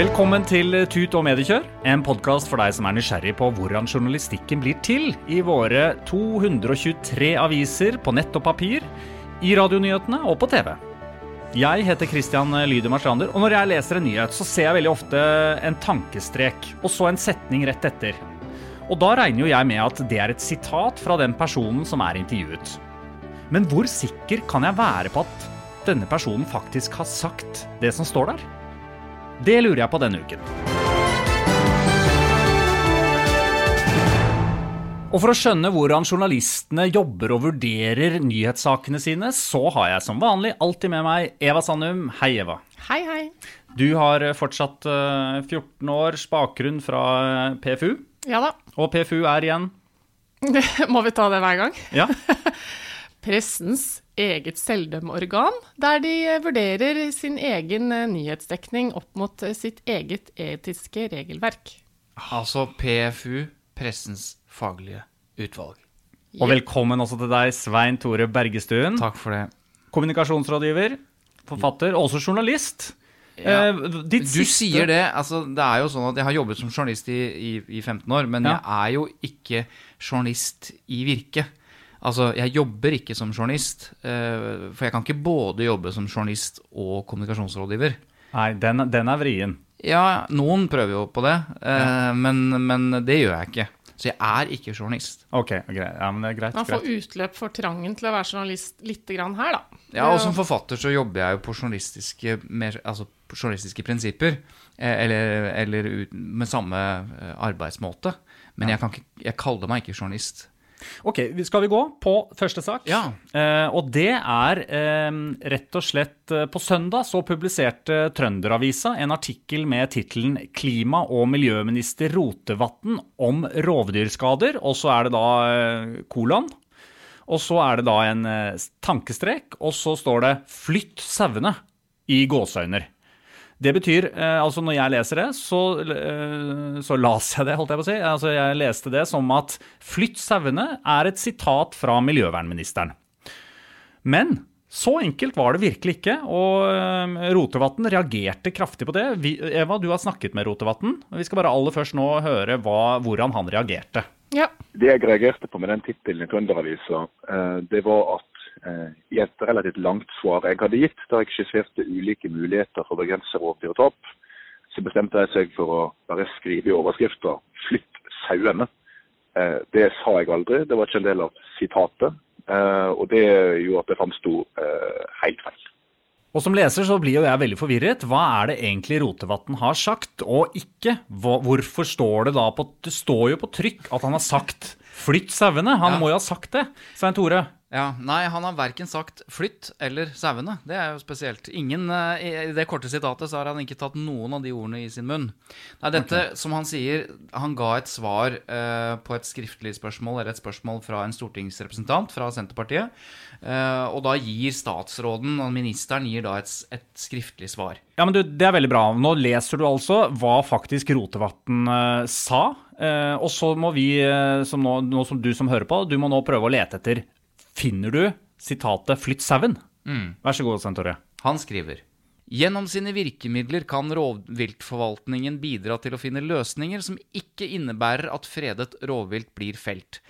Velkommen til Tut og mediekjør, en podkast for deg som er nysgjerrig på hvordan journalistikken blir til i våre 223 aviser på nett og papir, i radionyhetene og på TV. Jeg heter Christian Lydemar Strander, og når jeg leser en nyhet, så ser jeg veldig ofte en tankestrek, og så en setning rett etter. Og da regner jo jeg med at det er et sitat fra den personen som er intervjuet. Men hvor sikker kan jeg være på at denne personen faktisk har sagt det som står der? Det lurer jeg på denne uken. Og For å skjønne hvordan journalistene jobber og vurderer nyhetssakene sine, så har jeg som vanlig alltid med meg Eva Sandum. Hei, Eva. Hei, hei. Du har fortsatt 14 års bakgrunn fra PFU. Ja da. Og PFU er igjen Må vi ta det hver gang? Ja. Pressens eget selvdømmeorgan, der de vurderer sin egen nyhetsdekning opp mot sitt eget etiske regelverk. Altså PFU, Pressens faglige utvalg. Og velkommen også til deg, Svein Tore Bergestuen. Takk for det. Kommunikasjonsrådgiver, forfatter, og også journalist. Ja. Eh, ditt Du siste- sier det. altså Det er jo sånn at Jeg har jobbet som journalist i, i, i 15 år, men Ja. jeg er jo ikke journalist i virke. Altså, jeg jobber ikke som journalist, eh, for jeg kan ikke både jobbe som journalist og kommunikasjonsrådgiver. Nei, den, den er vrien. Ja, noen prøver jo på det, Ja. men, men det gjør jeg ikke. Så jeg er ikke journalist. Ok, greit. Ja, men det er greit. Man får greit. utløp for trangen til å være journalist lite grann her, da. Ja, og som forfatter så jobber jeg jo på journalistiske, mer, altså på journalistiske prinsipper. eh, Eller, eller ut, med samme eh, arbeidsmåte. Men jeg, kan ikke, jeg kaller meg ikke journalist. Ok, skal vi gå på første sak? Ja. Eh, og det er eh, rett og slett eh, På søndag så publiserte Trønderavisa en artikkel med tittelen 'Klima- og miljøminister Rotevatn om rovdyrskader', og så er det da eh, kolon. Og så er det da en eh, tankestrek, og så står det 'Flytt sauene' i gåseøyner. Det betyr, eh, altså når jeg leser det, så, eh, så las jeg det, holdt jeg på å si. Altså jeg leste det som at 'flytt sauene' er et sitat fra miljøvernministeren. Men så enkelt var det virkelig ikke, og eh, Rotevatn reagerte kraftig på det. Vi, Eva, du har snakket med Rotevatn, og vi skal bare aller først nå høre hva, hvordan han reagerte. Ja. Det jeg reagerte på med den tittelen i Trønderavisa, det var at i et relativt langt svar jeg hadde gitt, da jeg skisserte ulike muligheter for å begrense rovdyr og tap, så bestemte jeg seg for å bare skrive i overskrifta 'Flytt sauene'. Eh, Det sa jeg aldri, det var ikke en del av sitatet. eh, Og det gjorde at det framsto eh, helt feil. Og som leser så blir jo jeg veldig forvirret. Hva er det egentlig Rotevatn har sagt, og ikke? Hvorfor står det da på Det står jo på trykk at han har sagt 'flytt sauene'. Han Ja. må jo ha sagt det. Svein Tore. Ja, Nei, han har verken sagt 'flytt' eller 'sauene'. Det er jo spesielt. Ingen, eh, I det korte sitatet så har han ikke tatt noen av de ordene i sin munn. Nei, dette, som han sier, han ga et svar eh, på et skriftlig spørsmål, eller et spørsmål fra en stortingsrepresentant fra Senterpartiet. Eh, og da gir statsråden, og ministeren, gir da et, et skriftlig svar. Ja, men du, Det er veldig bra. Nå leser du altså hva faktisk Rotevatn eh, sa. Og så må vi, som nå, nå som du som hører på, du må nå prøve å lete etter Finner du sitatet 'flytt sauen'? Vær så god, Svein Han skriver Gjennom sine virkemidler kan rovviltforvaltningen bidra til å finne løsninger som ikke innebærer at fredet rovvilt blir felt.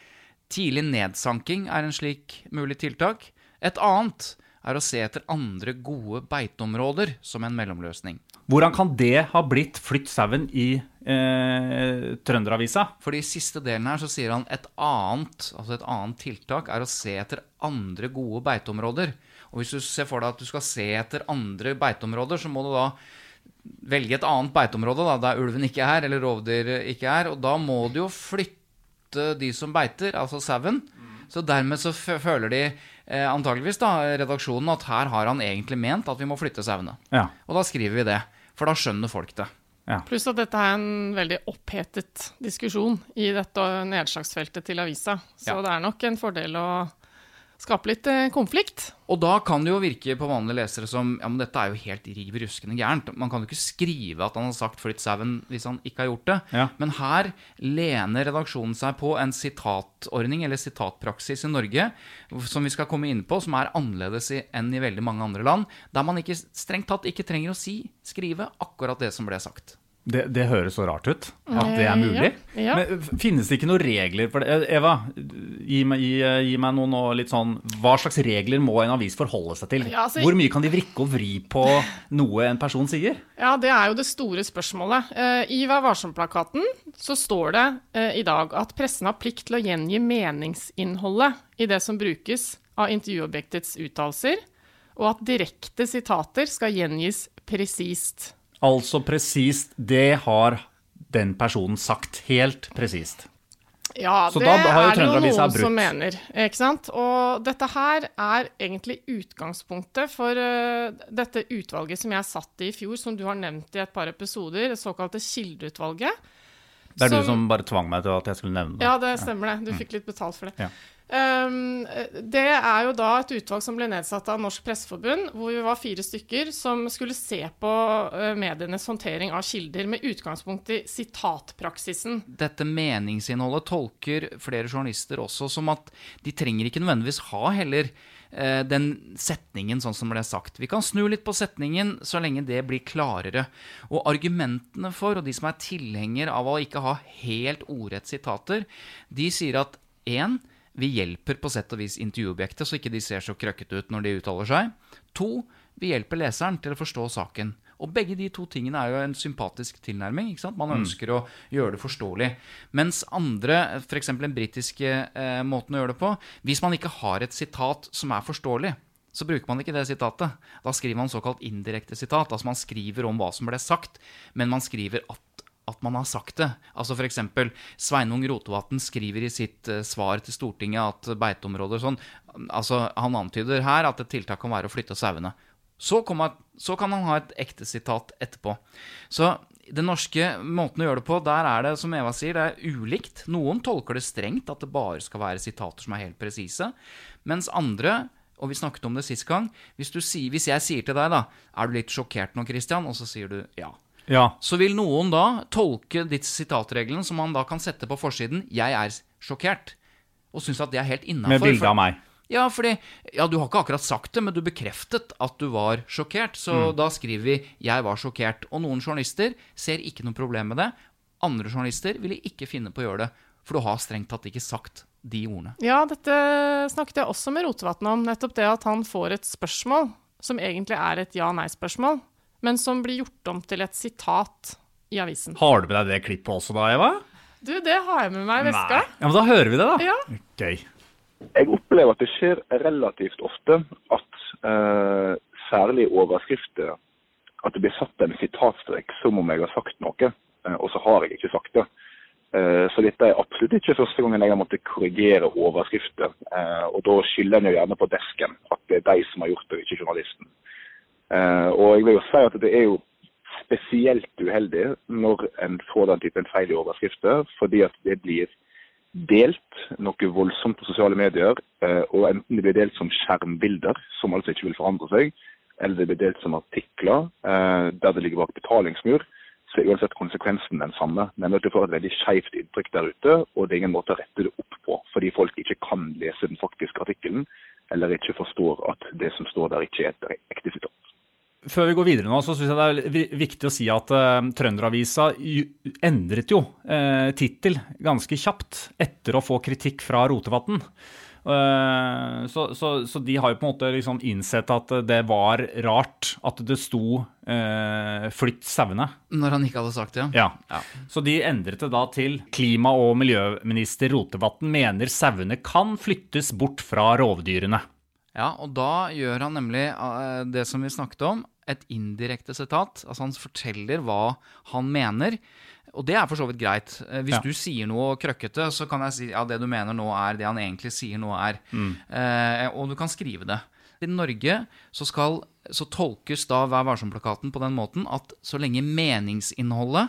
Tidlig nedsanking er en slik mulig tiltak. Et annet er å se etter andre gode beiteområder som en mellomløsning. Hvordan kan det ha blitt 'flytt sauen' i eh, Trønderavisa? For i siste delen her så sier han et annet, altså et annet tiltak er å se etter andre gode beiteområder. Og hvis du ser for deg at du skal se etter andre beiteområder, så må du da velge et annet beiteområde da, der ulven ikke er, eller rovdyr ikke er. Og da må du jo flytte de som beiter, altså sauen. Så dermed så føler de eh, antageligvis da, redaksjonen at her har han egentlig ment at vi må flytte sauene. Ja. Og da skriver vi det. For da skjønner folk det. Ja. Pluss at dette er en veldig opphetet diskusjon i dette nedslagsfeltet til avisa. Så Ja. det er nok en fordel å skape litt eh, konflikt. Og da kan det jo virke på vanlige lesere som ja, men dette er jo helt riv ruskende gærent. Man kan jo ikke skrive at han har sagt 'flytt sauen' hvis han ikke har gjort det. Ja. Men her lener redaksjonen seg på en sitatordning, eller sitatpraksis i Norge, som vi skal komme inn på, som er annerledes enn i veldig mange andre land, der man ikke strengt tatt ikke trenger å si, skrive, akkurat det som ble sagt. Det, det høres så rart ut at det er Eh, mulig. ja, ja. Men finnes det ikke noen regler for det? Eh, Eva, gi meg, gi, gi meg noen nå litt sånn Hva slags regler må en avis forholde seg til? Ja, altså- Hvor mye kan de vrikke og vri på noe en person sier? Ja, det er jo det store spørsmålet. Eh, I Vær varsom-plakaten så står det eh, i dag at pressen har plikt til å gjengi meningsinnholdet i det som brukes av intervjuobjektets uttalelser, og at direkte sitater skal gjengis presist. Altså presist, det har den personen sagt. Helt presist. Ja, Så det er det jo noen som mener. Ikke sant? Og dette her er egentlig utgangspunktet for uh, dette utvalget som jeg satt i i fjor, som du har nevnt i et par episoder, det såkalte Kildeutvalget. Det er du Som- som bare tvang meg til at jeg skulle nevne det. Ja, det stemmer det. Du fikk litt betalt for det. Ja. Um, det er jo da et utvalg som ble nedsatt av Norsk Presseforbund, hvor vi var fire stykker som skulle se på eh, medienes håndtering av kilder med utgangspunkt i sitatpraksisen. dette meningsinnholdet tolker flere journalister også som at de trenger ikke nødvendigvis ha heller eh, den setningen sånn som det er sagt. Vi kan snu litt på setningen så lenge det blir klarere. Og argumentene for, og de som er tilhenger av å ikke ha helt ordrett sitater, de sier at én, vi hjelper på sett og vis intervjuobjektet, så ikke de ser så krøkkete ut når de uttaler seg. To, vi hjelper leseren til å forstå saken. Og begge de to tingene er jo en sympatisk tilnærming. ikke sant? Man ønsker å gjøre det forståelig. Mens andre, f.eks. den britiske eh, måten å gjøre det på Hvis man ikke har et sitat som er forståelig, så bruker man ikke det sitatet. Da skriver man såkalt indirekte sitat. Altså man skriver om hva som ble sagt, men man skriver at at man har sagt det. Altså F.eks. Sveinung Rotevatn skriver i sitt eh, svar til Stortinget at beiteområder sånn altså Han antyder her at et tiltak kan være å flytte sauene. Så, så kan han ha et ekte sitat etterpå. Så den norske måten å gjøre det på, der er det, som Eva sier, det er ulikt. Noen tolker det strengt, at det bare skal være sitater som er helt presise. Mens andre, og vi snakket om det sist gang, hvis, sier, hvis jeg sier til deg da, er du litt sjokkert nå, Christian? Og så sier du ja. Ja. Så vil noen da tolke ditt sitatregelen som man da kan sette på forsiden 'Jeg er sjokkert', og synes at det er helt innafor. Med bilde av meg. Ja, fordi Ja, du har ikke akkurat sagt det, men du bekreftet at du var sjokkert. Så da skriver vi 'Jeg var sjokkert'. Og noen journalister ser ikke noe problem med det. Andre journalister ville ikke finne på å gjøre det, for du har strengt tatt ikke sagt de ordene. Ja, dette snakket jeg også med Rotevatn om. Nettopp det at han får et spørsmål som egentlig er et ja-nei-spørsmål, men som blir gjort om til et sitat i avisen. Har du med deg det klippet også da, Eva? Du, det har jeg med meg i veska. Ja, men Da hører vi det, da. Ja. Gøy. Jeg opplever at det skjer relativt ofte at eh, særlig overskrifter at det blir satt en sitatstrek som om jeg har sagt noe, eh, og så har jeg ikke sagt det. Eh, så dette er absolutt ikke første gangen jeg har måttet korrigere overskrifter. Eh, og da skylder en jo gjerne på desken at det er de som har gjort det, og ikke journalisten. Eh, og jeg vil jo si at det er jo spesielt uheldig når en får den typen feil i overskrifter, fordi at det blir delt noe voldsomt på sosiale medier, eh, og enten det blir delt som skjermbilder, som altså ikke vil forandre seg, eller det blir delt som artikler eh, der det ligger bak betalingsmur, så er uansett konsekvensen den samme. Nemlig at du får et veldig skjevt inntrykk der ute, og det er ingen måte å rette det opp på, fordi folk ikke kan lese den faktiske artikkelen, eller ikke forstår at det som står der ikke er et ekte sitat. Før vi går videre nå, så syns jeg det er viktig å si at uh, Trønderavisa endret jo uh, tittel ganske kjapt etter å få kritikk fra Rotevatn. Eh, så, så, så de har jo på en måte liksom innsett at det var rart at det sto eh, 'flytt sauene'. Når han ikke hadde sagt det, Ja. Så de endret det da til 'klima- og miljøminister Rotevatn mener sauene kan flyttes bort fra rovdyrene'. Ja, og da gjør han nemlig eh, det som vi snakket om, et indirekte sitat. Altså han forteller hva han mener. Og det er for så vidt greit. Eh, Hvis Ja. du sier noe krøkkete, så kan jeg si ja, det du mener nå er det han egentlig sier nå er. Eh, og du kan skrive det. I Norge så, skal, så tolkes da Vær varsom-plakaten på den måten at så lenge meningsinnholdet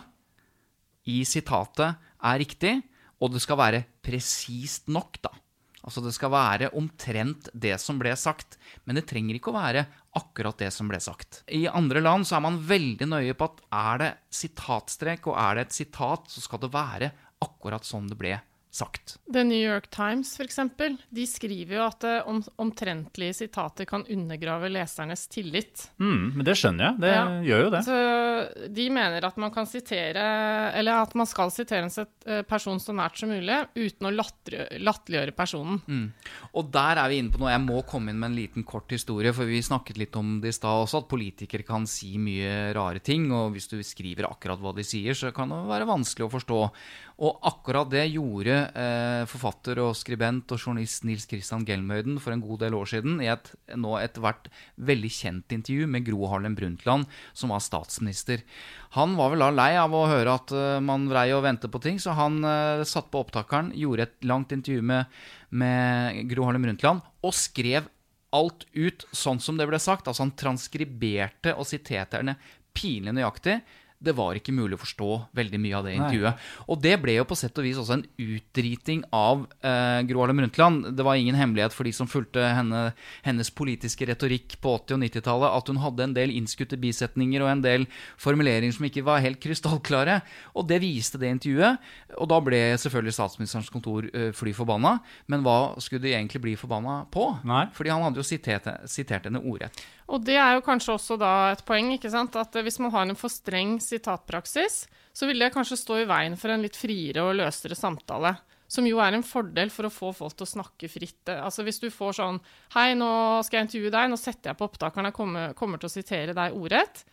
i sitatet er riktig, og det skal være presist nok, da. Altså det skal være omtrent det som ble sagt, men det trenger ikke å være akkurat det som ble sagt. I andre land så er man veldig nøye på at er det sitatstrek, og er det et sitat, så skal det være akkurat som det ble sagt. The New York Times eksempel, de skriver jo at eh, om, omtrentlige sitater kan undergrave lesernes tillit. Mm, men det skjønner jeg. Det Ja. gjør jo det. Så de mener at man kan sitere, eller at man skal sitere en set- eh, person så nært som mulig, uten å latterliggjøre personen. personen. Og der er vi inne på noe. Jeg må komme inn med en liten kort historie, for vi snakket litt om det i stad også, at politikere kan si mye rare ting, og hvis du skriver akkurat hva de sier, så kan det være vanskelig å forstå. Og akkurat det gjorde eh, forfatter og skribent og journalist Nils Christian Gelmøyden for en god del år siden i et nå etter hvert veldig kjent intervju med Gro Harlem Brundtland, som var statsminister. Han var vel da lei av å høre at eh, man vrei og vente på ting, så han eh, satte på opptakeren, gjorde et langt intervju med, med Gro Harlem Brundtland og skrev alt ut sånn som det ble sagt. Altså han transkriberte og siterte henne pinlig nøyaktig. Det var ikke mulig å forstå veldig mye av det intervjuet. Og det ble jo på sett og vis også en utdriting av eh, Gro Harlem Brundtland. Det var ingen hemmelighet for de som fulgte henne, hennes politiske retorikk på 80- og 90-tallet, at hun hadde en del innskutte bisetninger og en del formuleringer som ikke var helt krystallklare. Og det viste det intervjuet. Og da ble selvfølgelig statsministerens kontor eh, fly forbanna. Men hva skulle de egentlig bli forbanna på? Nei. Fordi han hadde jo sitert, sitert henne ordrett. Og det er jo kanskje også da et poeng, ikke sant? at hvis man har en for streng sitatpraksis, så vil det kanskje stå i veien for en litt friere og løsere samtale. Som jo er en fordel for å få folk til å snakke fritt. Altså Hvis du får sånn Hei, nå skal jeg intervjue deg, nå setter jeg på opptakeren, jeg kommer, kommer til å sitere deg ordrett.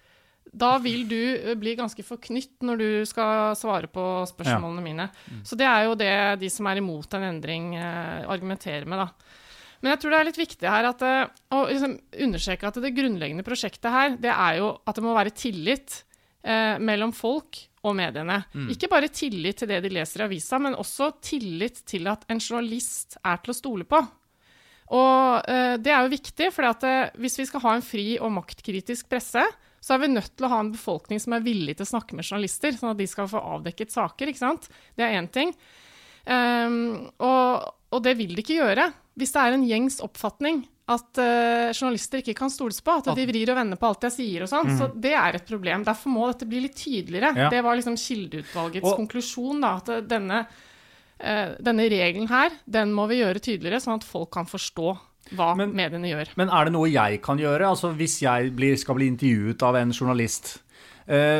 Da vil du eh, bli ganske forknytt når du skal svare på spørsmålene mine. Så det er jo det de som er imot en endring, eh, argumenterer med, da. Men jeg tror det er litt viktig her at, eh, å liksom understreke at det grunnleggende prosjektet her, det er jo at det må være tillit eh, mellom folk og mediene. Ikke bare tillit til det de leser i avisa, men også tillit til at en journalist er til å stole på. Og eh, det er jo viktig, for hvis vi skal ha en fri og maktkritisk presse, så er vi nødt til å ha en befolkning som er villig til å snakke med journalister, sånn at de skal få avdekket saker. ikke sant? Det er én ting. Um, og, og det vil de ikke gjøre hvis det er en gjengs oppfatning at uh, journalister ikke kan stoles på, at de vrir og vender på alt jeg sier og sånn. Så det er et problem. Derfor må dette bli litt tydeligere. Ja. Det var liksom Kildeutvalgets Og- konklusjon, da, at denne, uh, denne regelen her, den må vi gjøre tydeligere, sånn at folk kan forstå hva Men- mediene gjør. Men er det noe jeg kan gjøre? Altså Hvis jeg blir, skal bli intervjuet av en journalist, eh,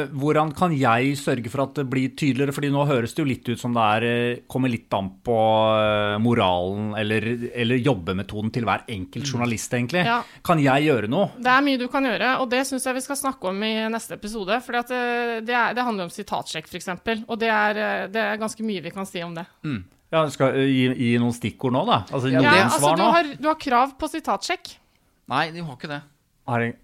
hvordan kan jeg sørge for at det blir tydeligere? Fordi nå høres det jo litt ut som det er, eh, kommer litt an på eh, moralen eller, eller jobbemetoden til hver enkelt journalist, egentlig. Ja. Kan jeg gjøre noe? Det er mye du kan gjøre, og det syns jeg vi skal snakke om i neste episode. For det, det, er- det handler om sitatsjekk, f.eks. Og det er, eh, det er ganske mye vi kan si om det. Ja, skal gi, gi noen stikkord nå, da? Altså Ja, Ja, altså, du har, du har krav på sitatsjekk. Nei, du har ikke det. Har jeg,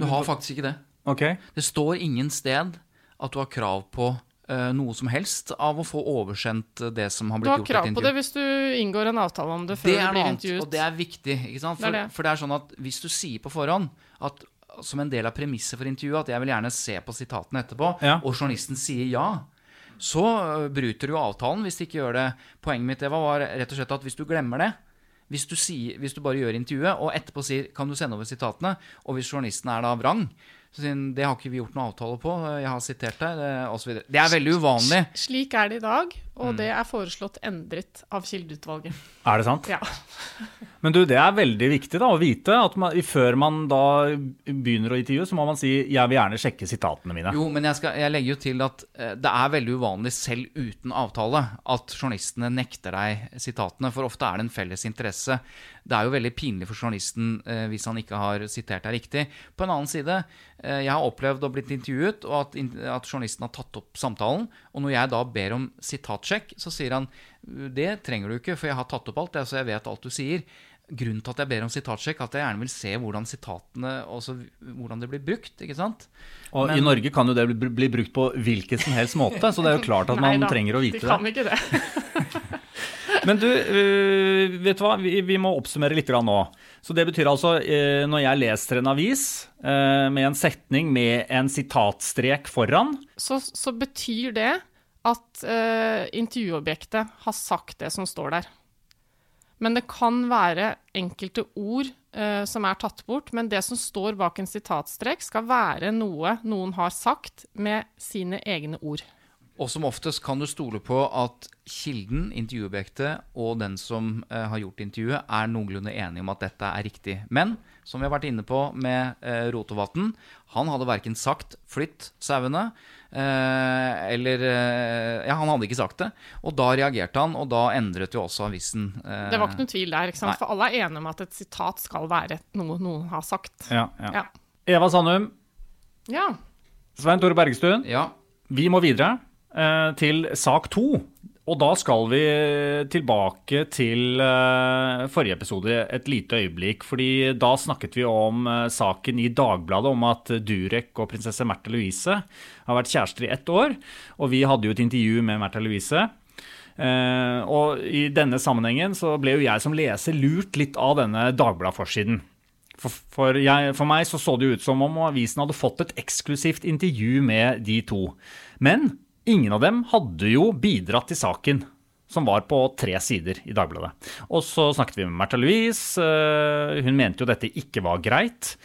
Du har faktisk ikke det. Ok. Det står ingen sted at du har krav på uh, noe som helst av å få oversendt det som har Du blitt har gjort har krav på det hvis du inngår en avtale om det før Det du blir annet, intervjuet. og det er viktig. ikke sant? For Det er det. for det er sånn at hvis du sier på forhånd at som en del av premisset for intervjuet at jeg vil gjerne se på sitatene etterpå, Ja. og journalisten sier ja, så øh, bryter du avtalen hvis de ikke gjør det. Poenget mitt Eva, var rett og slett at hvis du glemmer det hvis du, sier, hvis du bare gjør intervjuet, og etterpå sier 'kan du sende over sitatene', og hvis journalisten er da vrang så sier han, 'det har ikke vi gjort noen avtale på, jeg har sitert deg', osv. Det er veldig uvanlig. Slik er det i dag, og det er foreslått endret av kildeutvalget. Er det sant? Ja. Men du, det er veldig viktig da, å vite at man, før man da begynner å intervjue, så må man si 'jeg vil gjerne sjekke sitatene mine'. Jo, men jeg, skal, jeg legger jo til at eh, det er veldig uvanlig, selv uten avtale, at journalistene nekter deg sitatene, for ofte er det en felles interesse. Det er jo veldig pinlig for journalisten eh, hvis han ikke har sitert deg riktig. På en annen side, eh, jeg har opplevd å blitt intervjuet, og at, at journalisten har tatt opp samtalen, og når jeg da ber om sitatsjekk, så sier han det trenger du ikke, for jeg har tatt opp alt, det, så jeg vet alt du sier. Grunnen til at jeg ber om sitatsjekk, at jeg gjerne vil se hvordan sitatene også, hvordan det blir brukt. ikke sant? Og i Norge kan jo det bli, bli brukt på hvilken som helst måte, så det er jo klart at man da, trenger å vite det. De kan det. ikke det. Men du, øh, vet du hva, vi, vi må oppsummere litt grann nå. Så det betyr altså, øh, når jeg leser en avis øh, med en setning med en sitatstrek foran, Så, så betyr det at eh, intervjuobjektet har sagt det som står der. Men det kan være enkelte ord uh, som er tatt bort, men det som står bak en sitatstrek, skal være noe noen har sagt med sine egne ord. Og som oftest kan du stole på at kilden, intervjuobjektet, og den som eh, har gjort intervjuet, er noenlunde enige om at dette er riktig. Men som vi har vært inne på med eh, Rotevatn, han hadde verken sagt 'flytt sauene', eh, eller eh, Ja, han hadde ikke sagt det. Og da reagerte han, og da endret jo også avisen eh, Det var ikke noen tvil der, ikke sant? Nei. for alle er enige om at et sitat skal være noe noen har sagt. ja, ja. Ja. Eva Sandum, ja. Svein Tore Bergstuen, Ja. vi må videre til sak to. Og da skal vi tilbake til eh, forrige episode et lite øyeblikk. fordi da snakket vi om eh, saken i Dagbladet om at Durek og prinsesse Märtha Louise har vært kjærester i ett år. Og vi hadde jo et intervju med Märtha Louise. Eh, og i denne sammenhengen så ble jo jeg som leser lurt litt av denne Dagbladet-forsiden. For, for, jeg, for meg så så det ut som om avisen hadde fått et eksklusivt intervju med de to. Men ingen av dem hadde jo bidratt til saken, som var på tre sider i Dagbladet. Og så snakket vi med Märtha Louise. eh, Hun mente jo dette ikke var greit.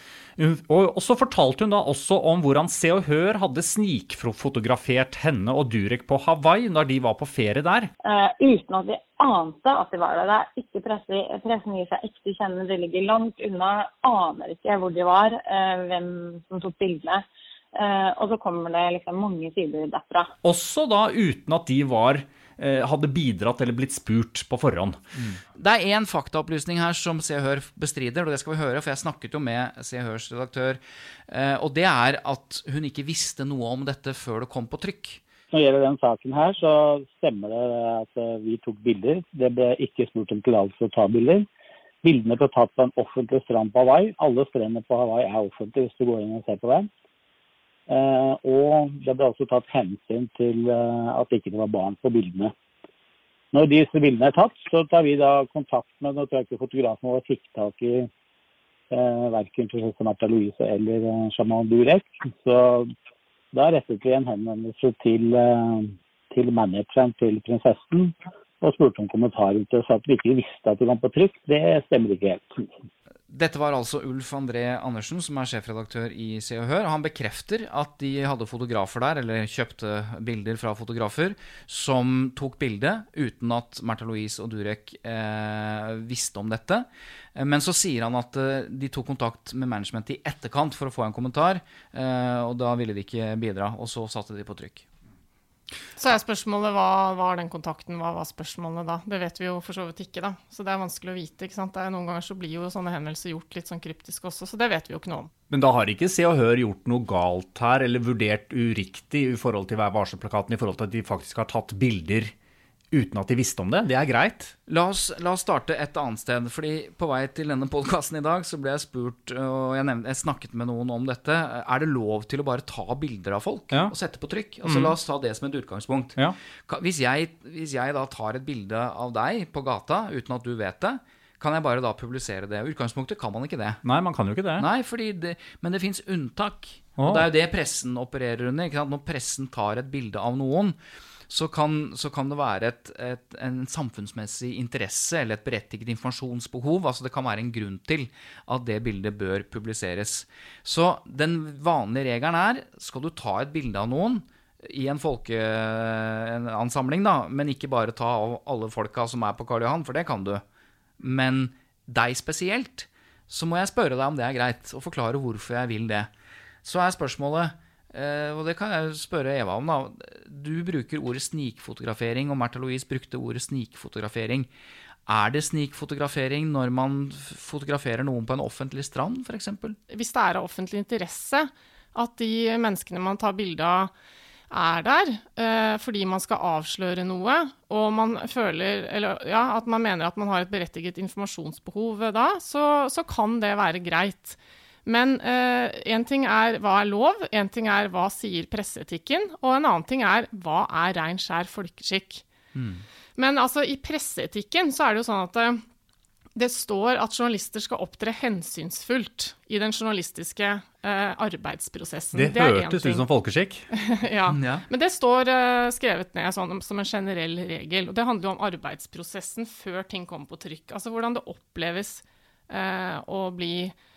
Og så fortalte hun da også om hvordan Se og Hør hadde snikfotografert henne og Durek på Hawaii når de var på ferie der. Uh, uten at vi ante at de var der. Det er ikke presse, pressen gir seg ekte kjenne. De ligger langt unna, aner ikke hvor de var, uh, hvem som tok bildene. Eh, og så kommer det liksom mange sider derfra. Også da uten at de var, eh, hadde bidratt eller blitt spurt på forhånd. Det er én faktaopplysning her som Se og Hør bestrider, og det skal vi høre, for jeg snakket jo med Se og Hørs redaktør, eh, og det er at hun ikke visste noe om dette før det kom på trykk. Når det gjelder den saken her, så stemmer det at vi tok bilder. Det ble ikke spurt om tillatelse til å ta bilder. Bildene ble tatt på en offentlig strand på Hawaii. Alle strender på Hawaii er offentlige hvis du går inn og ser på dem. Eh, og det ble også tatt hensyn til eh, at ikke det var barn på bildene. Når disse bildene er tatt, så tar vi da kontakt med Nå tror jeg ikke fotografen vår fikk tak i eh, verken prinsesse Märtha Louise eller eh, sjaman Durek. Så da rettet vi en henvendelse til, eh, til manageren til prinsessen og spurte om kommentarer til at vi ikke visste at de var på trykk. Det stemmer ikke helt. Dette var altså Ulf André Andersen, som er sjefredaktør i Se og Hør. Han bekrefter at de hadde fotografer der, eller kjøpte bilder fra fotografer, som tok bildet uten at Märtha Louise og Durek eh, visste om dette. Eh, Men så sier han at eh, de tok kontakt med management i etterkant for å få en kommentar, eh, og da ville de ikke bidra, og så satte de på trykk. Så er spørsmålet hva var den kontakten, hva var spørsmålene da? Det vet vi jo for så vidt ikke, da. Så det er vanskelig å vite. ikke sant? Er Noen ganger så blir jo sånne henvendelser gjort litt sånn kryptisk også, så det vet vi jo ikke noe om. Men da har ikke Se og Hør gjort noe galt her, eller vurdert uriktig i forhold til Vær varsom-plakaten, i forhold til at de faktisk har tatt bilder uten at de visste om det. Det er greit. La oss, la oss starte et annet sted. fordi På vei til denne podkasten i dag så ble jeg spurt, og jeg, nevnte, jeg snakket med noen om dette, er det lov til å bare ta bilder av folk Ja. og sette på trykk? Altså La oss ta det som et utgangspunkt. Ja. Hvis jeg, hvis jeg da tar et bilde av deg på gata uten at du vet det, kan jeg bare da publisere det? I utgangspunktet kan man ikke det. Nei, man kan jo ikke det. Nei, fordi det, men det fins unntak. Oh. Og det er jo det pressen opererer under. Når pressen tar et bilde av noen, så kan, så kan det være et, et, en samfunnsmessig interesse eller et berettiget informasjonsbehov. Altså det kan være en grunn til at det bildet bør publiseres. Så den vanlige regelen er skal du ta et bilde av noen, i en folkeansamling, da, men ikke bare ta av alle folka som er på Karl Johan, for det kan du. Men deg spesielt, så må jeg spørre deg om det er greit, og forklare hvorfor jeg vil det. Så er spørsmålet, og det kan jeg spørre Eva om, da. Du bruker ordet snikfotografering, og Märtha Louise brukte ordet snikfotografering. Er det snikfotografering når man fotograferer noen på en offentlig strand, f.eks.? Hvis det er av offentlig interesse at de menneskene man tar bilde av, er der eh, fordi man skal avsløre noe, og man føler Eller ja, at man mener at man har et berettiget informasjonsbehov da, så, så kan det være greit. Men én ting er hva er lov, én ting er hva sier presseetikken, og en annen ting er hva er rein skjær folkeskikk. Men altså, i presseetikken så er det jo sånn at uh, det står at journalister skal opptre hensynsfullt i den journalistiske uh, arbeidsprosessen. Det, det hørtes ut som folkeskikk. ja. Ja. Men det står eh, skrevet ned sånn, som en generell regel. Og det handler jo om arbeidsprosessen før ting kommer på trykk. Altså hvordan det oppleves eh, å bli eh,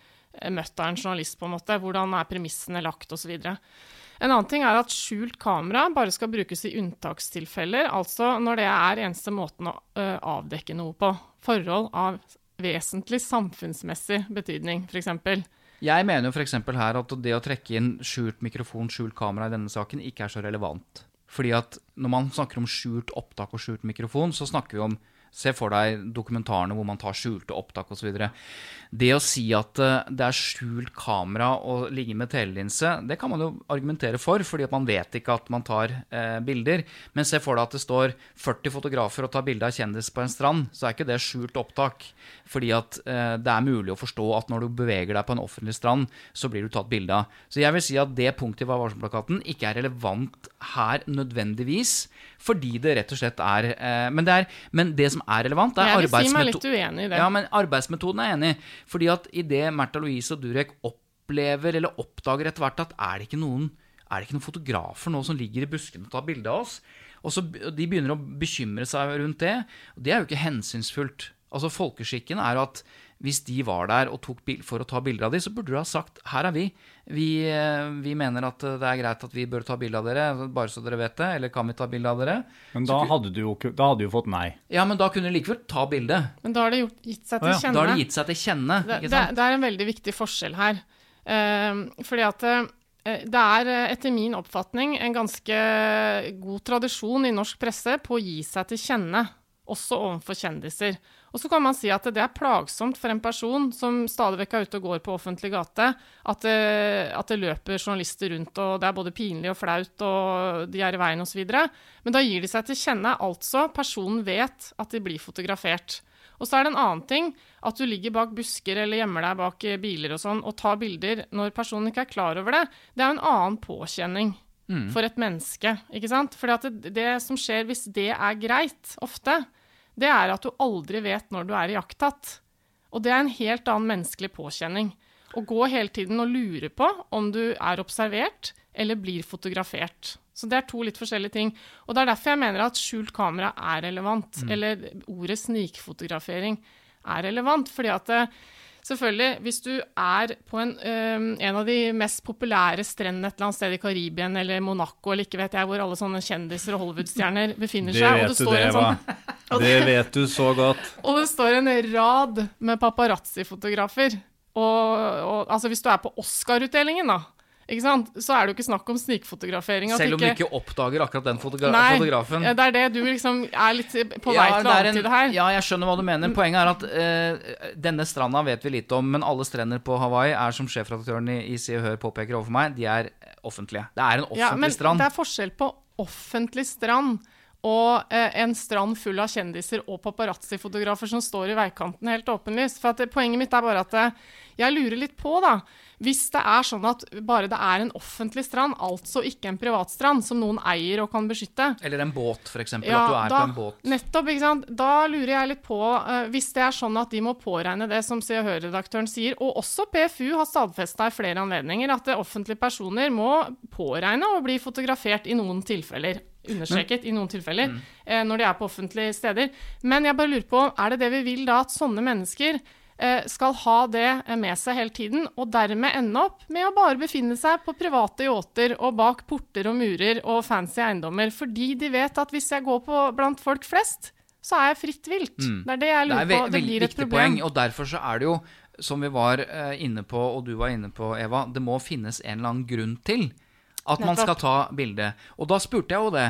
møtt av en journalist, på en måte. Hvordan er premissene lagt, osv. En annen ting er at skjult kamera bare skal brukes i unntakstilfeller, altså når det er eneste måten å eh, avdekke noe på. Forhold av vesentlig samfunnsmessig betydning, f.eks. Jeg mener jo f.eks. her at det å trekke inn skjult mikrofon, skjult kamera i denne saken ikke er så relevant. Fordi at når man snakker om skjult opptak og skjult mikrofon, så snakker vi om Se for deg dokumentarene hvor man tar skjulte opptak osv. Det å si at eh, det er skjult kamera og ligge med telelinse, det kan man jo argumentere for, fordi at man vet ikke at man tar eh, bilder. Men se for deg at det står 40 fotografer og tar bilde av kjendis på en strand, så er ikke det skjult opptak. Fordi at eh, det er mulig å forstå at når du beveger deg på en offentlig strand, så blir du tatt bilde av. Så jeg vil si at det punktet i Vær varsom-plakaten ikke er relevant her nødvendigvis, fordi det rett og slett er eh, men, det er men det som er relevant, er Jeg vil si meg litt uenig i det. Ja, men arbeidsmetoden er jeg enig i. Fordi at idet Märtha Louise og Durek opplever eller oppdager etter hvert at er det ikke noen er det ikke noen fotografer nå som ligger i buskene og tar bilde av oss? Og så De begynner å bekymre seg rundt det. og Det er jo ikke hensynsfullt. Altså Folkeskikken er jo at hvis de var der og tok bil for å ta bilder av de, så burde du ha sagt her er vi. vi. eh, Vi mener at det er greit at vi bør ta bilde av dere, bare så dere vet det. Eller kan vi ta bilde av dere? Men da hadde du jo da hadde du jo fått nei. Ja, men da kunne du likevel ta bilde. Men da har det gjort, gitt seg til kjenne. Da har det gitt seg til kjenne. det, ikke det, sant? det er en veldig viktig forskjell her. Uh, fordi at uh, det er eh, etter min oppfatning en ganske god tradisjon i norsk presse på å gi seg til kjenne, også overfor kjendiser. Og så kan man si at det er plagsomt for en person som stadig vekk er ute og går på offentlig gate, at det, at det løper journalister rundt, og det er både pinlig og flaut, og de er i veien osv. Men da gir de seg til kjenne, altså personen vet at de blir fotografert. Og så er det en annen ting at du ligger bak busker eller gjemmer deg bak eh, biler og sånn, og tar bilder når personen ikke er klar over det. Det er jo en annen påkjenning for et menneske, ikke sant? At det, det som skjer hvis det er greit, ofte, det er at du aldri vet når du er iakttatt. Og det er en helt annen menneskelig påkjenning. Å gå hele tiden og lure på om du er observert eller blir fotografert. Så det er to litt forskjellige ting. Og det er derfor jeg mener at skjult kamera er relevant. Eller ordet snikfotografering er relevant. Fordi at det, selvfølgelig, hvis du er på en, en av de mest populære strendene et eller annet sted i Karibien eller Monaco eller ikke vet jeg hvor alle sånne kjendiser og Hollywood-stjerner befinner Det seg, og vet det du, det, sånn Det vet du så godt. og det står en rad med paparazzi-fotografer. Og, og altså hvis du er på Oscar-utdelingen, da, ikke sant? så er det jo ikke snakk om snikfotografering. Selv om du ikke oppdager akkurat den fotogra Nei, fotografen. det er det du liksom er litt på vei til å antyde her. Ja, jeg skjønner hva du mener. Poenget er at uh, denne stranda vet vi lite om, men alle strender på Hawaii er, som sjefredaktøren i, i Se og Hør påpeker overfor meg, de er offentlige. Det er en offentlig Ja, men strand. det er forskjell på offentlig strand og eh, en strand full av kjendiser og paparazzi-fotografer som står i veikanten helt åpenlyst. For at det, Poenget mitt er bare at eh, jeg lurer litt på, da. Hvis det er sånn at bare det er en offentlig strand, altså ikke en privat strand, som noen eier og kan beskytte, Eller en båt, eksempel. Ja, at du er da, på en båt. Nettopp, ikke sant. Da lurer jeg litt på, eh, hvis det er sånn at de må påregne det som Se og Hør-redaktøren sier, og også PFU har stadfesta i flere anledninger, at offentlige personer må påregne å bli fotografert i noen tilfeller. Understreket i noen tilfeller, Mm. eh, når de er på offentlige steder. Men jeg bare lurer på, er det det vi vil da, at sånne mennesker eh, skal ha det med seg hele tiden, og dermed ende opp med å bare befinne seg på private yachter og bak porter og murer og fancy eiendommer, fordi de vet at hvis jeg går på blant folk flest, så er jeg fritt vilt. Det er det jeg lurer Det på. Det blir et problem. poeng, og derfor så er det jo, som vi var eh, inne på, og du var inne på, Eva, det må finnes en eller annen grunn til at man skal ta bilde. Og da spurte jeg jo det.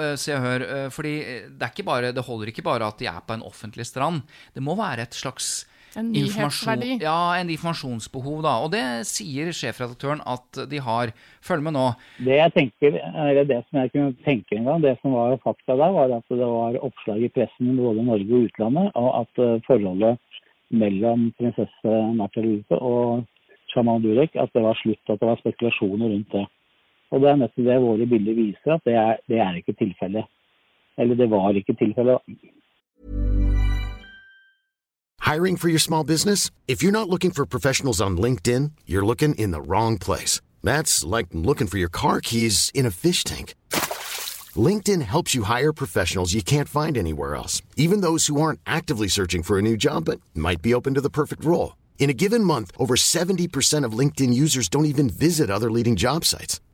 eh, Se og hør, eh, fordi det, er ikke bare, det holder ikke bare at de er på en offentlig strand. Det må være et slags En informasjon, ja, en informasjonsbehov, da. Og det sier sjefredaktøren at de har. Følg med nå. Det jeg tenker, eller det som jeg kunne tenke en gang, det som var fakta der, var at det var oppslag i pressen både i Norge og utlandet, og at eh, forholdet mellom prinsesse Märtha Louise og sjaman Durek, at det var slutt, at det var spekulasjoner rundt det. Og det er nettopp det våre bilder viser, at det er, det er ikke tilfellet. Eller det var ikke tilfellet. Hiring for your small business? If you're not looking for professionals on LinkedIn, you're looking in the wrong place. That's like looking for your car keys in a fish tank. LinkedIn helps you hire professionals you can't find anywhere else, even those who aren't actively searching for a new job but might be open to the perfect role. In a given month, over 70% of LinkedIn users don't even visit other leading job sites.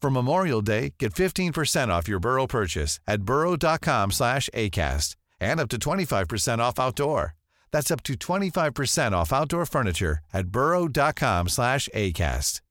For Memorial Day, get 15% off your Burrow purchase at burrow.com slash ACAST and up to 25% off outdoor. That's up to 25% off outdoor furniture at burrow.com slash ACAST.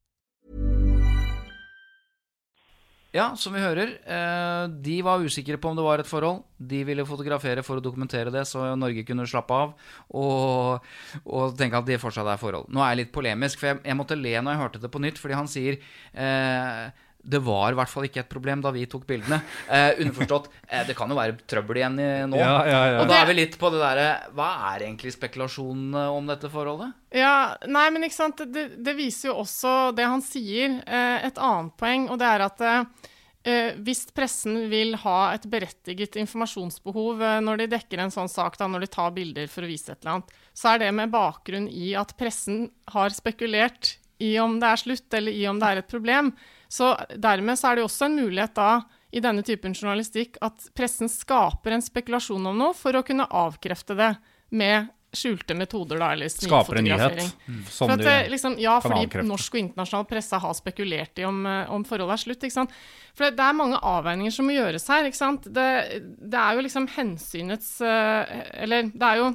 Ja, som vi hører, eh, de var usikre på om det var et forhold. De ville fotografere for å dokumentere det, så Norge kunne slappe av og, og tenke at det fortsatt er forhold. Nå er jeg litt polemisk, for jeg, jeg måtte le når jeg hørte det på nytt, fordi han sier eh, det var i hvert fall ikke et problem da vi tok bildene. Eh, underforstått, eh, det kan jo være trøbbel igjen i, nå. Ja, ja, ja. Og da er vi litt på det derre Hva er egentlig spekulasjonene om dette forholdet? Ja, nei, men ikke sant, det, det viser jo også det han sier, eh, et annet poeng, og det er at eh, hvis pressen vil ha et berettiget informasjonsbehov eh, når de dekker en sånn sak, da, når de tar bilder for å vise et eller annet, så er det med bakgrunn i at pressen har spekulert i om det er slutt, eller i om det er et problem. Så dermed så er det også en mulighet da, i denne typen journalistikk, at pressen skaper en spekulasjon om noe for å kunne avkrefte det med skjulte metoder, da, eller Skaper en nyhet. Som For at de liksom, ja, kan fordi norsk og internasjonal presse har spekulert i om, eh, om forholdet er slutt. ikke sant? For det, det er mange avveininger som må gjøres her. ikke sant? Det, det er jo liksom hensynets eh, Eller det er jo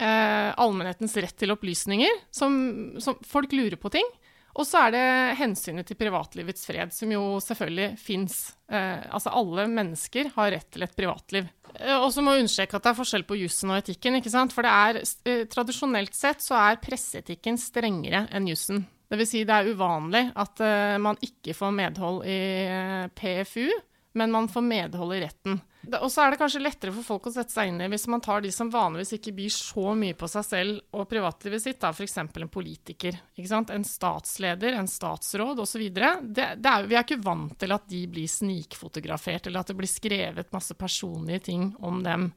eh, allmennhetens rett til opplysninger, som, som folk lurer på ting. Og så er det hensynet til privatlivets fred, som jo selvfølgelig fins. Eh, altså alle mennesker har rett til et privatliv. Eh, og så må jeg understreke at det er forskjell på jussen og etikken. ikke sant? For det er, eh, tradisjonelt sett så er presseetikken strengere enn jussen. Vil si det er uvanlig at eh, man ikke får medhold i eh, PFU, men man får medhold i retten. Og så er det kanskje lettere for folk å sette seg inn i hvis man tar de som vanligvis ikke byr så mye på seg selv og privatlivet sitt, da f.eks. en politiker. En statsleder, en statsråd osv. Vi er ikke vant til at de blir snikfotografert, eller at det blir skrevet masse personlige ting om dem.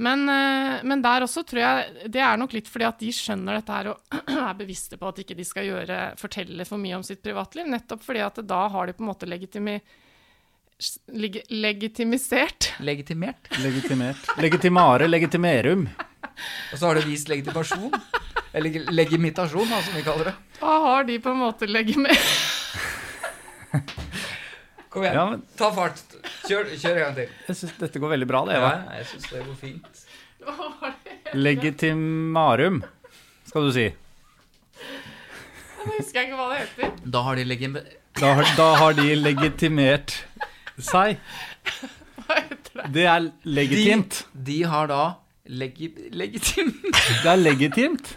Men, eh, men der også tror jeg det er nok litt fordi at de skjønner dette her og er bevisste på at ikke de skal gjøre, fortelle for mye om sitt privatliv. Nettopp fordi at da har de på en måte legitimi, leg, legitimisert Legitimert? Legitimert. Legitimare, legitimerum. Og så har du vist legitimasjon. Eller legimitasjon, da, som vi kaller det. Da har de på en måte legimert Kom igjen, Ja, men- ta fart. Kjør, kjør en gang til. Jeg synes dette går veldig bra, det, Ja, jeg syns det går fint. Legitimarum, skal du si. Nå husker jeg ikke hva det heter. Da har de legim... Da har, da har de legitimert seg. Det? Er legitimt. De, de har da legi, legitim... Det er legitimt.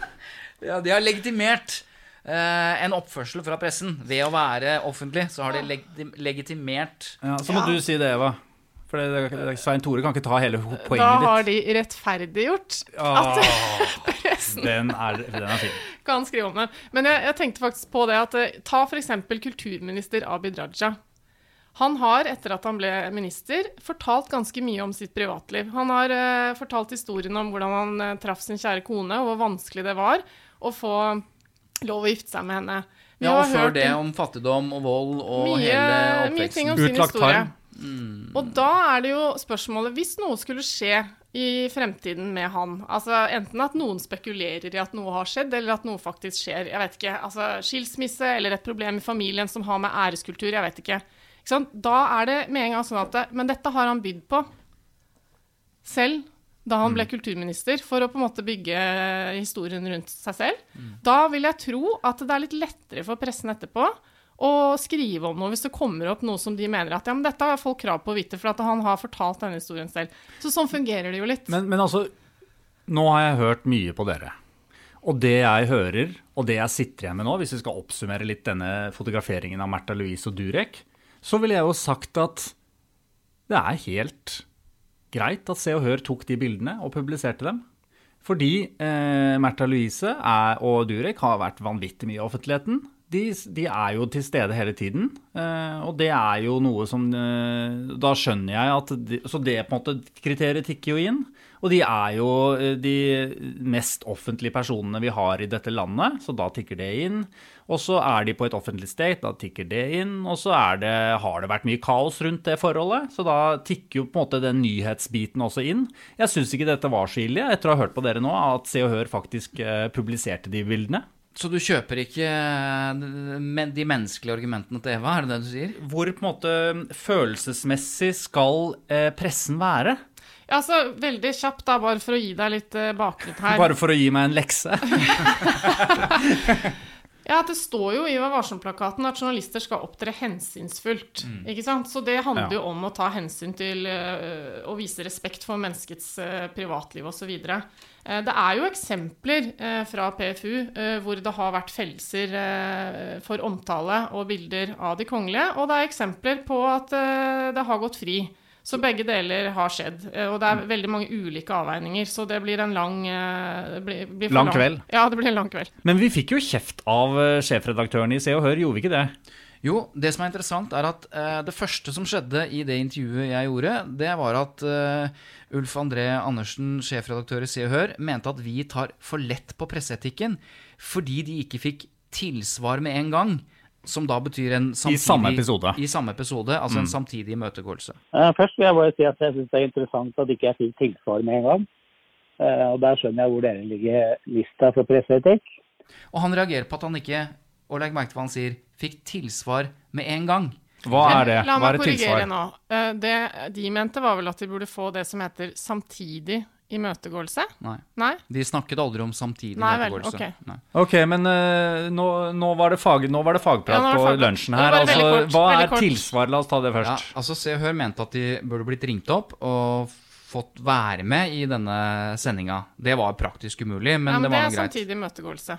Ja, de har legitimert eh, en oppførsel fra pressen. Ved å være offentlig, så har de legi, legitimert Ja, så må du si det, Eva. For det, det, Svein Tore kan ikke ta hele ho- Da har ditt. de rettferdiggjort Ah, pressen den, er, den er fin. kan skrive om det. Men jeg, jeg tenkte faktisk på det at eh, Ta f.eks. kulturminister Abid Raja. Han har, etter at han ble minister, fortalt ganske mye om sitt privatliv. Han har eh, fortalt historien om hvordan han eh, traff sin kjære kone, og hvor vanskelig det var å få lov å gifte seg med henne. Vi Ja, har og før hørt det om fattigdom og vold og mye, hele mye ting om sin Utlagt historie. Mm. Og da er det jo spørsmålet Hvis noe skulle skje i fremtiden med han, altså enten at noen spekulerer i at noe har skjedd, eller at noe faktisk skjer, jeg vet ikke, altså skilsmisse eller et problem i familien som har med æreskultur, jeg vet ikke. Da er det med en gang sånn at det, Men dette har han bydd på selv da han ble kulturminister, for å på en måte bygge historien rundt seg selv. Da vil jeg tro at det er litt lettere for pressen etterpå å skrive om noe hvis det kommer opp noe som de mener at ja, men dette har folk krav på å vite, for at han har fortalt denne historien selv. Så sånn fungerer det jo litt. Men, men altså, nå har jeg hørt mye på dere. Og det jeg hører, og det jeg sitter igjen med nå, hvis vi skal oppsummere litt denne fotograferingen av Märtha Louise og Durek, så ville jeg jo sagt at det er helt greit at Se og Hør tok de bildene og publiserte dem. Fordi eh, Märtha Louise er, og Durek har vært vanvittig mye i offentligheten. De, de er jo til stede hele tiden, eh, og det er jo noe som eh, Da skjønner jeg at de, Så det på en måte kriteriet tikker jo inn. Og de er jo eh, de mest offentlige personene vi har i dette landet, så da tikker det inn. Og så er de på et offentlig state, da tikker det inn. Og så er det, har det vært mye kaos rundt det forholdet, så da tikker jo på en måte den nyhetsbiten også inn. Jeg syns ikke dette var så ille, etter å ha hørt på dere nå, at Se og Hør faktisk eh, publiserte de bildene. Så du kjøper ikke eh, de menneskelige argumentene til Eva, er det det du sier? Hvor på en måte følelsesmessig skal pressen være? Ja, så veldig kjapt, da, bare for å gi deg litt uh, bakgrunn her. Bare for å gi meg en lekse. Ja, Det står jo i Vær varsom-plakaten at journalister skal opptre hensynsfullt. ikke sant? Så det handler Ja. jo om å ta hensyn til uh, å vise respekt for menneskets uh, privatliv osv. Uh, det er jo eksempler eh, fra PFU eh, hvor det har vært fellelser eh, for omtale og bilder av de kongelige, og det er eksempler på at eh, det har gått fri. Så begge deler har skjedd. eh, Og det er veldig mange ulike avveininger, så det blir en lang eh, blir, blir for Lang kveld. Ja, det blir en lang kveld. Men vi fikk jo kjeft av eh, sjefredaktøren i Se og Hør, gjorde vi ikke det? Jo, det som er interessant, er at eh, det første som skjedde i det intervjuet jeg gjorde, det var at eh, Ulf André Andersen, sjefredaktør i Se og Hør, mente at vi tar for lett på presseetikken fordi de ikke fikk tilsvar med en gang. Som da betyr en samtidig samme episode. I samme episode, altså en samtidig imøtegåelse. Eh, Først vil jeg bare si at jeg syns det er interessant at ikke jeg fikk tilsvar med en gang. Eh, Og Der skjønner jeg hvor dere ligger lista for presseetikk. Og han reagerer på at han ikke, og legg merke til hva han sier, fikk tilsvar med en gang. Hva er det? La Hva tilsvar? er meg korrigere nå. Eh, Det de mente, var vel at de burde få det som heter samtidig imøtegåelse? Nei. Nei? De snakket aldri om samtidig Nei vel, imøtegåelse. ok. Nei. Ok, men eh, nå, nå, var det fag, nå var det fagprat Ja, nå var det på fagprat. lunsjen Det var her. Altså, veldig kort, hva veldig er kort. tilsvar? La oss ta det Ja, først. altså Se og Hør mente at de burde blitt ringt opp og fått være med i denne sendinga. Det var praktisk umulig, men, ja, men det det var er greit. samtidig imøtegåelse.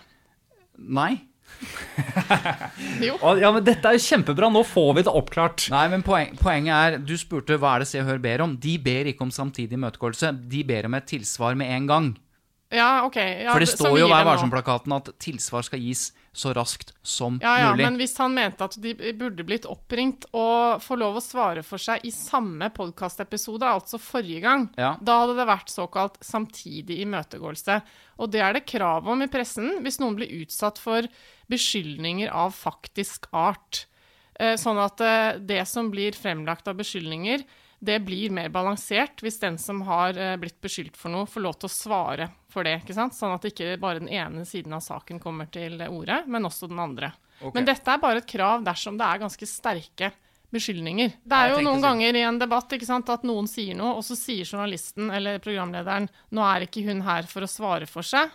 Nei. Jo. Ja, men Dette er jo kjempebra. Nå får vi det oppklart. Nei, men poeng, poenget er Du spurte hva er det Se og Hør ber om. De ber ikke om samtidig imøtegåelse. De ber om et tilsvar med en gang. Ja, ok. Ja, For det står jo i Vær varsom-plakaten at tilsvar skal gis så raskt som Ja, ja, mulig. men hvis han mente at de burde blitt oppringt og få lov å svare for seg i samme podkastepisode, altså forrige gang, Ja. da hadde det vært såkalt samtidig imøtegåelse. Og det er det krav om i pressen hvis noen blir utsatt for beskyldninger av faktisk art. Eh, Sånn at eh, det som blir fremlagt av beskyldninger, det blir mer balansert hvis den som har eh, blitt beskyldt for noe, får lov til å svare for det. ikke sant? Sånn at ikke bare den ene siden av saken kommer til orde, men også den andre. Men dette er bare et krav dersom det er ganske sterke beskyldninger. Det er jo noen så. ganger i en debatt ikke sant, at noen sier noe, og så sier journalisten eller programlederen nå er ikke hun her for å svare for seg.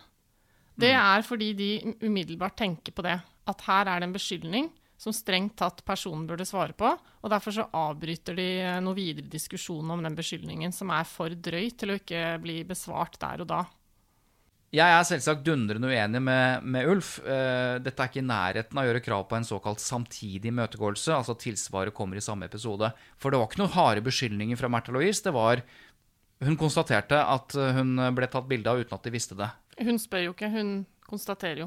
Det Mm. er fordi de umiddelbart tenker på det. At her er det en beskyldning som strengt tatt personen burde svare på. Og derfor så avbryter de eh, noe videre diskusjon om den beskyldningen som er for drøy til å ikke bli besvart der og da. Jeg er selvsagt dundrende uenig med, med Ulf. Eh, dette er ikke i nærheten av å gjøre krav på en såkalt samtidig imøtegåelse, altså at tilsvaret kommer i samme episode. For det var ikke noen harde beskyldninger fra Märtha Louise. Det var Hun konstaterte at hun ble tatt bilde av uten at de visste det. Hun spør jo ikke, hun konstaterer jo.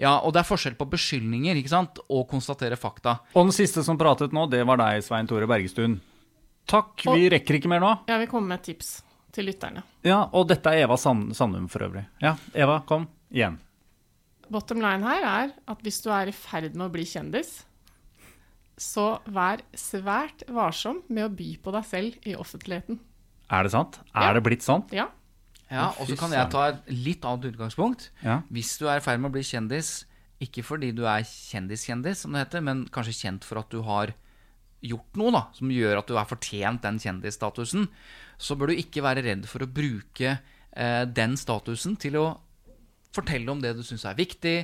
Ja, og det er forskjell på beskyldninger ikke sant? og konstatere fakta. Og den siste som pratet nå, det var deg, Svein Tore Bergestuen. Takk, vi rekker ikke mer nå. Jeg vil komme med et tips til lytterne. Ja, og dette er Eva Sand Sandum for øvrig. Ja, Eva, kom. Igjen. Bottom line her er at hvis du er i ferd med å bli kjendis, så vær svært varsom med å by på deg selv i offentligheten. Er det sant? Ja. Er det blitt sånn? Ja. Ja, Og så kan jeg ta et litt annet utgangspunkt. Ja. Hvis du er i ferd med å bli kjendis, ikke fordi du er kjendis-kjendis, som det heter, men kanskje kjent for at du har gjort noe da, som gjør at du er fortjent den kjendisstatusen, så bør du ikke være redd for å bruke eh, den statusen til å fortelle om det du syns er viktig,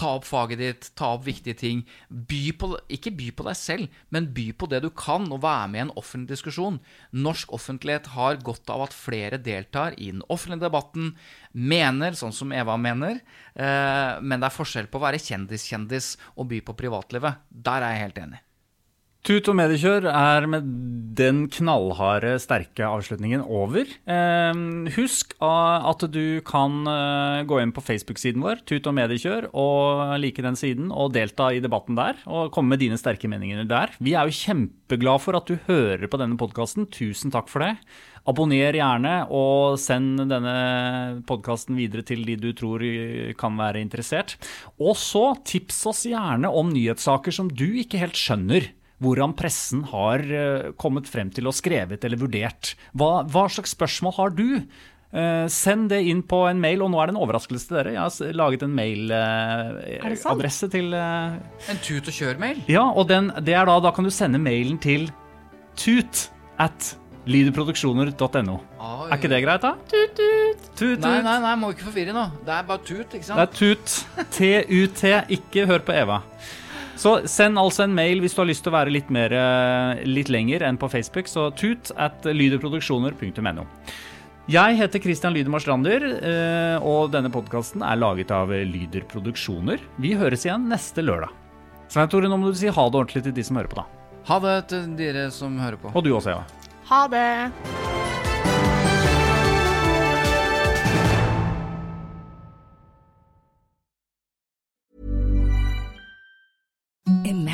ta opp faget ditt, ta opp viktige ting. By på, ikke by på deg selv, men by på det du kan, og være med i en offentlig diskusjon. Norsk offentlighet har godt av at flere deltar i den offentlige debatten, mener sånn som Eva mener, eh, men det er forskjell på å være kjendis-kjendis og by på privatlivet. Der er jeg helt enig. Tut og mediekjør er med den knallharde, sterke avslutningen over. Eh, husk ah, at du kan eh, gå inn på Facebook-siden vår, Tut og mediekjør, og like den siden, og delta i debatten der, og komme med dine sterke meninger der. Vi er jo kjempeglad for at du hører på denne podkasten. Tusen takk for det. Abonner gjerne, og send denne podkasten videre til de du tror eh, kan være interessert. Og så tips oss gjerne om nyhetssaker som du ikke helt skjønner hvordan pressen har eh, kommet frem til og skrevet eller vurdert. Hva, hva slags spørsmål har du? Eh, send det inn på en mail, og nå er det en overraskelse til dere. Jeg har laget en mailadresse mailadresse til eh, En tut og kjør-mail. Ja, og den, det er da, da kan du sende mailen til tut at lydproduksjoner.no. Er ikke det greit, da? Tut, tut. Tut, Nei, nei, nei, må ikke forvirre nå. Det er bare tut, ikke sant? Det er tut. T-u-t. Ikke hør på Eva. Så send altså en mail hvis du har lyst til å være litt, mer, eh, litt lenger enn på Facebook. Så tut at lyderproduksjoner.no. Jeg heter Christian Lydemar Strander, eh, og denne podkasten er laget av Lyder Produksjoner. Vi høres igjen neste lørdag. Svein Tore, nå må du si ha det ordentlig til de som hører på, da. Ha det til dere som hører på. Og du også, Eva. Ha det. Imagine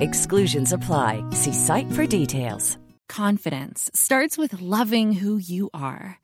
Exclusions apply. See site for details. Confidence starts with loving who you are.